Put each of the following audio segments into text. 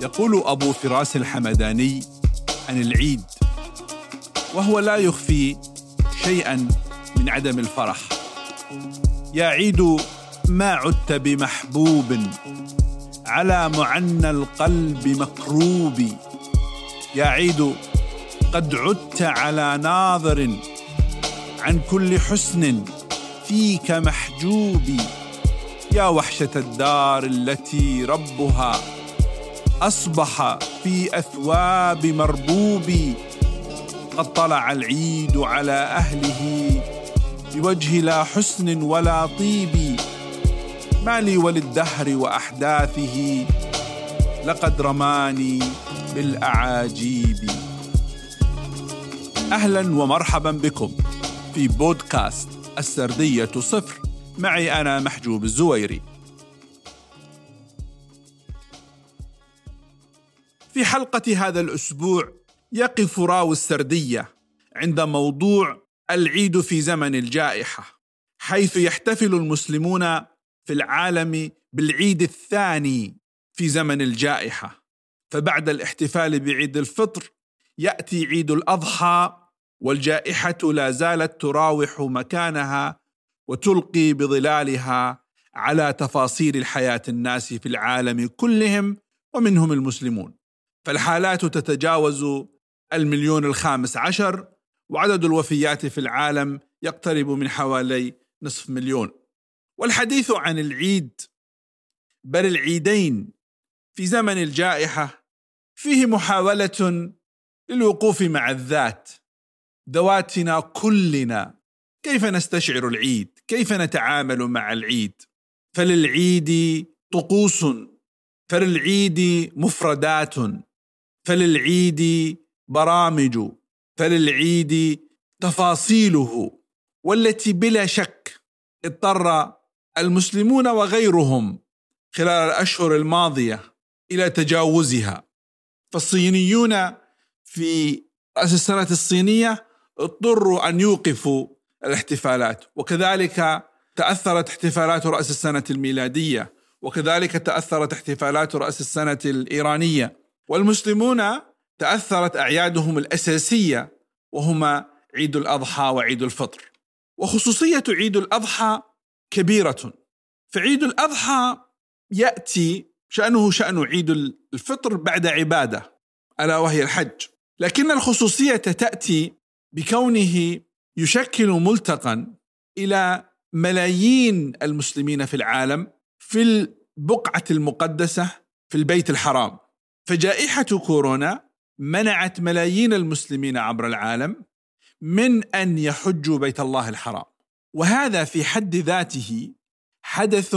يقول أبو فراس الحمداني عن العيد وهو لا يخفي شيئا من عدم الفرح. يا عيد ما عدت بمحبوب على معنى القلب مكروب. يا عيد قد عدت على ناظر عن كل حسن فيك محجوب. يا وحشة الدار التي ربها أصبح في أثواب مربوب. قد طلع العيد على أهله بوجه لا حسن ولا طيب. ما لي وللدهر وأحداثه لقد رماني بالأعاجيب. أهلا ومرحبا بكم في بودكاست السردية صفر. معي أنا محجوب الزويري. في حلقة هذا الأسبوع يقف راوي السردية عند موضوع العيد في زمن الجائحة حيث يحتفل المسلمون في العالم بالعيد الثاني في زمن الجائحة. فبعد الاحتفال بعيد الفطر يأتي عيد الأضحى والجائحة لا زالت تراوح مكانها وتلقي بظلالها على تفاصيل الحياة الناس في العالم كلهم ومنهم المسلمون. فالحالات تتجاوز المليون الخامس عشر وعدد الوفيات في العالم يقترب من حوالي نصف مليون. والحديث عن العيد بل العيدين في زمن الجائحة فيه محاولة للوقوف مع الذات. ذواتنا كلنا كيف نستشعر العيد؟ كيف نتعامل مع العيد؟ فللعيد طقوس فللعيد مفردات. فللعيد برامج فللعيد تفاصيله والتي بلا شك اضطر المسلمون وغيرهم خلال الأشهر الماضية إلى تجاوزها. فالصينيون في رأس السنة الصينية اضطروا أن يوقفوا الاحتفالات وكذلك تأثرت احتفالات رأس السنة الميلادية وكذلك تأثرت احتفالات رأس السنة الإيرانية. والمسلمون تأثرت أعيادهم الأساسية وهما عيد الأضحى وعيد الفطر. وخصوصية عيد الأضحى كبيرة. فعيد الأضحى يأتي شأنه شأن عيد الفطر بعد عبادة ألا وهي الحج. لكن الخصوصية تأتي بكونه يشكل ملتقا إلى ملايين المسلمين في العالم في البقعة المقدسة في البيت الحرام. فجائحة كورونا منعت ملايين المسلمين عبر العالم من أن يحجوا بيت الله الحرام وهذا في حد ذاته حدث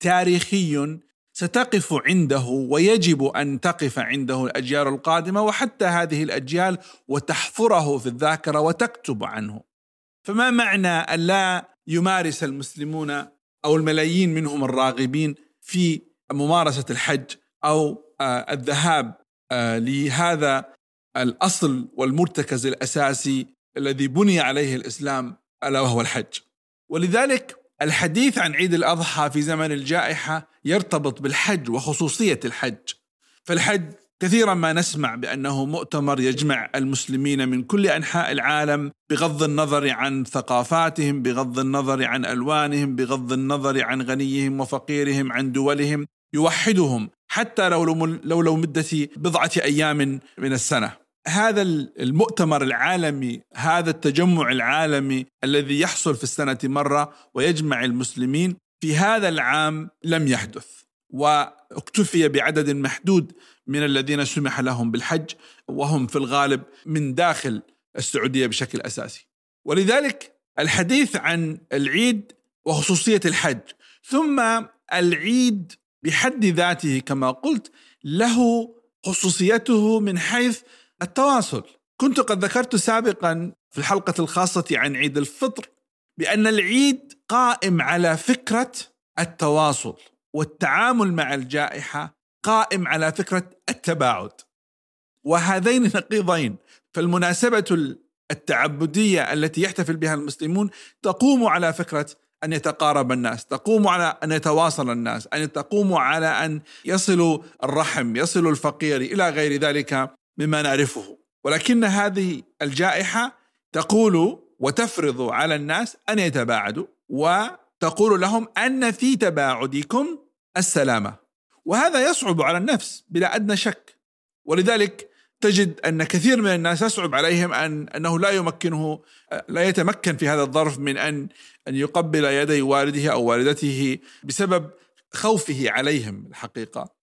تاريخي ستقف عنده ويجب أن تقف عنده الأجيال القادمة وحتى هذه الأجيال وتحفره في الذاكرة وتكتب عنه. فما معنى أن لا يمارس المسلمون أو الملايين منهم الراغبين في ممارسة الحج أو الذهاب آه، لهذا الأصل والمرتكز الأساسي الذي بني عليه الإسلام ألا وهو الحج. ولذلك الحديث عن عيد الأضحى في زمن الجائحة يرتبط بالحج وخصوصية الحج. فالحج كثيرا ما نسمع بأنه مؤتمر يجمع المسلمين من كل أنحاء العالم بغض النظر عن ثقافاتهم، بغض النظر عن ألوانهم، بغض النظر عن غنيهم وفقيرهم، عن دولهم، يوحدهم حتى لو لو لو مده بضعة أيام من السنة. هذا المؤتمر العالمي هذا التجمع العالمي الذي يحصل في السنة مرة ويجمع المسلمين في هذا العام لم يحدث واكتفي بعدد محدود من الذين سمح لهم بالحج وهم في الغالب من داخل السعودية بشكل أساسي ولذلك الحديث عن العيد وخصوصية الحج ثم العيد بحد ذاته كما قلت له خصوصيته من حيث التواصل. كنت قد ذكرت سابقا في الحلقة الخاصة عن عيد الفطر بأن العيد قائم على فكرة التواصل والتعامل مع الجائحة قائم على فكرة التباعد. وهذين نقيضين فالمناسبة التعبدية التي يحتفل بها المسلمون تقوم على فكرة أن يتقارب الناس، تقوم على أن يتواصل الناس، أن تقوم على أن يصلوا الرحم، يصلوا الفقير إلى غير ذلك مما نعرفه. ولكن هذه الجائحة تقول وتفرض على الناس أن يتباعدوا وتقول لهم أن في تباعدكم السلامة. وهذا يصعب على النفس بلا أدنى شك. ولذلك تجد أن كثير من الناس يصعب عليهم ان أنه لا يمكنه لا يتمكن في هذا الظرف من ان أن يقبل يدي والده أو والدته بسبب خوفه عليهم الحقيقة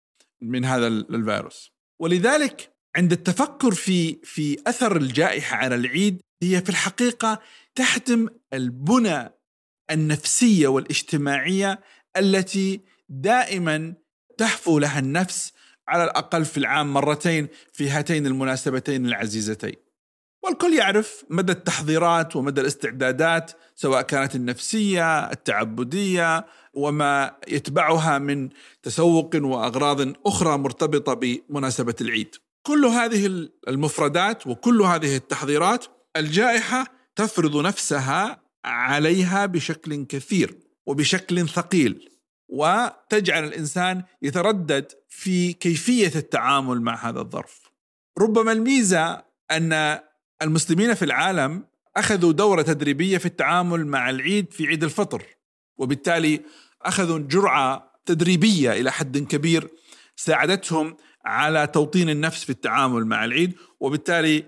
من هذا الفيروس. ولذلك عند التفكر في في أثر الجائحة على العيد هي في الحقيقة تهدم البنى النفسية والاجتماعية التي دائما تحفو لها النفس على الأقل في العام مرتين في هاتين المناسبتين العزيزتين. والكل يعرف مدى التحضيرات ومدى الاستعدادات سواء كانت النفسية التعبدية وما يتبعها من تسوق وأغراض أخرى مرتبطة بمناسبة العيد. كل هذه المفردات وكل هذه التحضيرات الجائحة تفرض نفسها عليها بشكل كثير وبشكل ثقيل. وتجعل الإنسان يتردد في كيفية التعامل مع هذا الظرف. ربما الميزة أن المسلمين في العالم أخذوا دورة تدريبية في التعامل مع العيد في عيد الفطر وبالتالي أخذوا جرعة تدريبية إلى حد كبير ساعدتهم على توطين النفس في التعامل مع العيد وبالتالي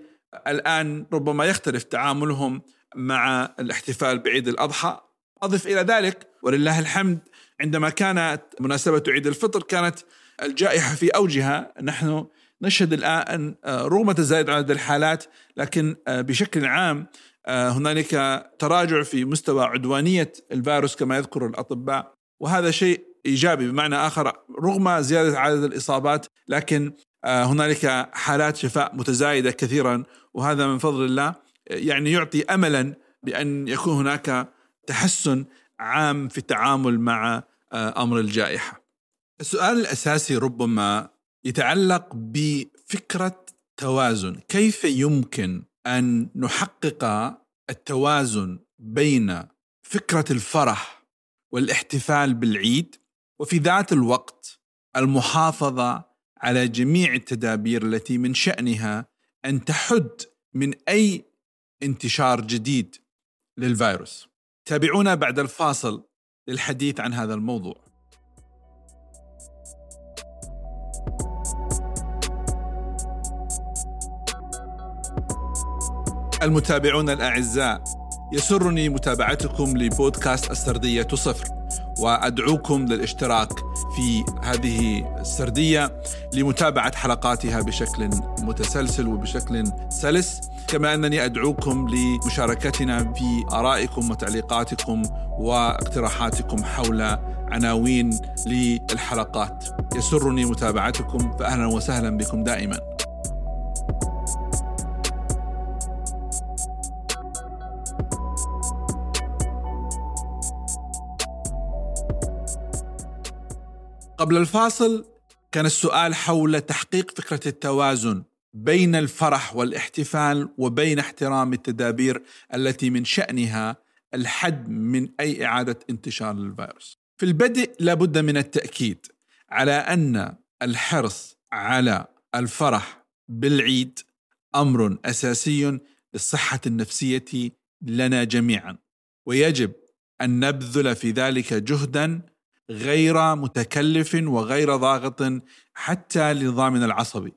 الآن ربما يختلف تعاملهم مع الاحتفال بعيد الأضحى أضف إلى ذلك ولله الحمد عندما كانت مناسبة عيد الفطر كانت الجائحة في أوجها. نحن نشهد الآن آه، رغم تزايد عدد الحالات لكن آه، بشكل عام آه، هنالك تراجع في مستوى عدوانية الفيروس كما يذكر الأطباء. وهذا شيء إيجابي بمعنى آخر رغم زيادة عدد الإصابات لكن هنالك حالات شفاء متزايدة كثيرا. وهذا من فضل الله يعني يعطي أملا بأن يكون هناك تحسن عام في التعامل مع آه، أمر الجائحة. السؤال الأساسي ربما يتعلق بفكرة توازن، كيف يمكن أن نحقق التوازن بين فكرة الفرح والاحتفال بالعيد وفي ذات الوقت المحافظة على جميع التدابير التي من شأنها أن تحد من أي انتشار جديد للفيروس. تابعونا بعد الفاصل للحديث عن هذا الموضوع. المتابعون الأعزاء يسرني متابعتكم لبودكاست السردية صفر وأدعوكم للاشتراك في هذه السردية لمتابعة حلقاتها بشكل متسلسل وبشكل سلس. كما أنني أدعوكم لمشاركتنا في آرائكم وتعليقاتكم واقتراحاتكم حول عناوين للحلقات. يسرني متابعتكم فأهلا وسهلا بكم دائما. قبل الفاصل كان السؤال حول تحقيق فكرة التوازن. بين الفرح والاحتفال وبين احترام التدابير التي من شأنها الحد من أي إعادة انتشار للفيروس في البدء لابد من التأكيد على أن الحرص على الفرح بالعيد أمر أساسي للصحة النفسية لنا جميعا ويجب أن نبذل في ذلك جهدا غير متكلف وغير ضاغط حتى لنظامنا العصبي.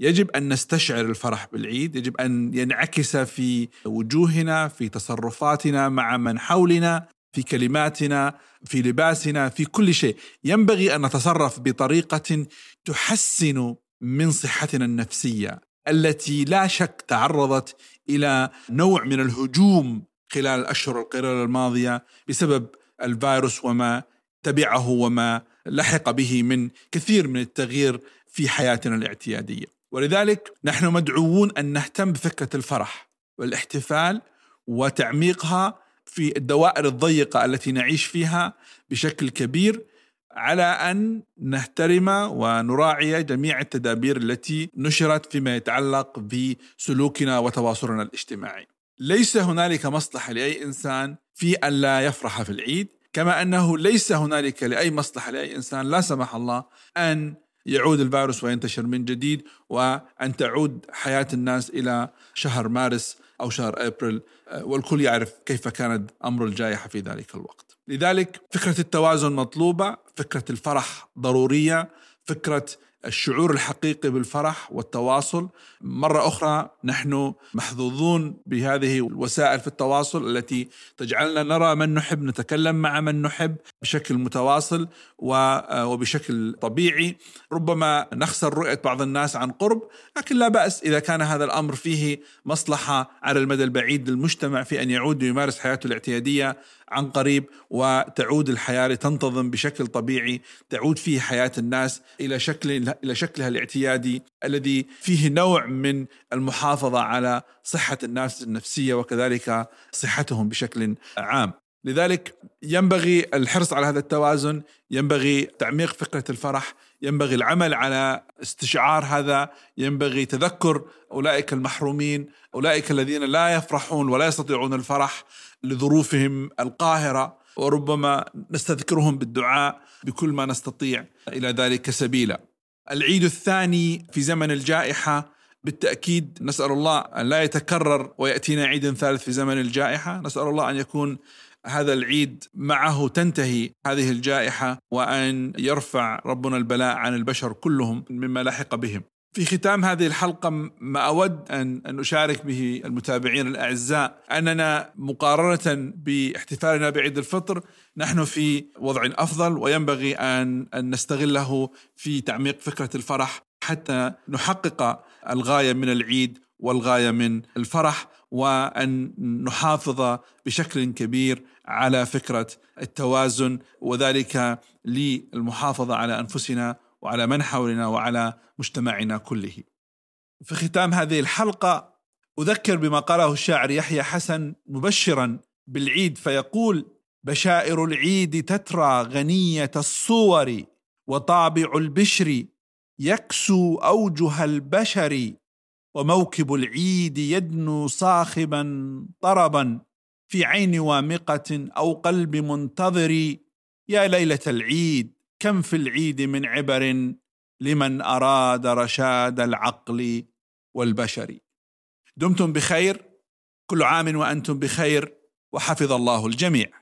يجب أن نستشعر الفرح بالعيد، يجب أن ينعكس في وجوهنا، في تصرفاتنا مع من حولنا، في كلماتنا، في لباسنا، في كل شيء، ينبغي أن نتصرف بطريقة تحسن من صحتنا النفسية التي لا شك تعرضت إلى نوع من الهجوم خلال الأشهر القليله الماضية بسبب الفيروس وما تبعه وما لحق به من كثير من التغيير في حياتنا الاعتيادية. ولذلك نحن مدعوون أن نهتم بفكرة الفرح والاحتفال وتعميقها في الدوائر الضيقة التي نعيش فيها بشكل كبير على أن نحترم ونراعي جميع التدابير التي نشرت فيما يتعلق بسلوكنا وتواصلنا الاجتماعي. ليس هنالك مصلحة لأي إنسان في أن لا يفرح في العيد كما أنه ليس هنالك لأي مصلحة لأي إنسان لا سمح الله أن يعود الفيروس وينتشر من جديد وأن تعود حياة الناس إلى شهر مارس أو شهر أبريل والكل يعرف كيف كان أمر الجائحة في ذلك الوقت. لذلك فكرة التوازن مطلوبة فكرة الفرح ضرورية فكرة الشعور الحقيقي بالفرح والتواصل. مرة أخرى نحن محظوظون بهذه الوسائل في التواصل التي تجعلنا نرى من نحب نتكلم مع من نحب بشكل متواصل وبشكل طبيعي. ربما نخسر رؤية بعض الناس عن قرب لكن لا بأس إذا كان هذا الأمر فيه مصلحة على المدى البعيد للمجتمع في أن يعود ويمارس حياته الاعتيادية عن قريب وتعود الحياة لتنتظم بشكل طبيعي، تعود فيه حياة الناس إلى شكل إلى شكلها الاعتيادي الذي فيه نوع من المحافظة على صحة الناس النفسية وكذلك صحتهم بشكل عام. لذلك ينبغي الحرص على هذا التوازن، ينبغي تعميق فكرة الفرح، ينبغي العمل على استشعار هذا، ينبغي تذكر أولئك المحرومين، أولئك الذين لا يفرحون ولا يستطيعون الفرح لظروفهم القاهرة وربما نستذكرهم بالدعاء بكل ما نستطيع إلى ذلك سبيلا. العيد الثاني في زمن الجائحة بالتأكيد نسأل الله أن لا يتكرر ويأتينا عيد ثالث في زمن الجائحة، نسأل الله أن يكون هذا العيد معه تنتهي هذه الجائحة وأن يرفع ربنا البلاء عن البشر كلهم مما لحق بهم. في ختام هذه الحلقة ما أود أن أن أشارك به المتابعين الأعزاء أننا مقارنة باحتفالنا بعيد الفطر نحن في وضع أفضل وينبغي أن أن نستغله في تعميق فكرة الفرح حتى نحقق الغاية من العيد والغاية من الفرح وأن نحافظ بشكل كبير على فكرة التوازن وذلك للمحافظة على أنفسنا وعلى من حولنا وعلى مجتمعنا كله. في ختام هذه الحلقة أذكر بما قاله الشاعر يحيى حسن مبشرا بالعيد فيقول: بشائر العيد تترى غنية الصور وطابع البشر يكسو أوجه البشر وموكب العيد يدنو صاخبا طربا في عين وامقة أو قلب منتظر. يا ليلة العيد كم في العيد من عبر لمن أراد رشاد العقل والبشر. دمتم بخير؟ كل عام وأنتم بخير وحفظ الله الجميع.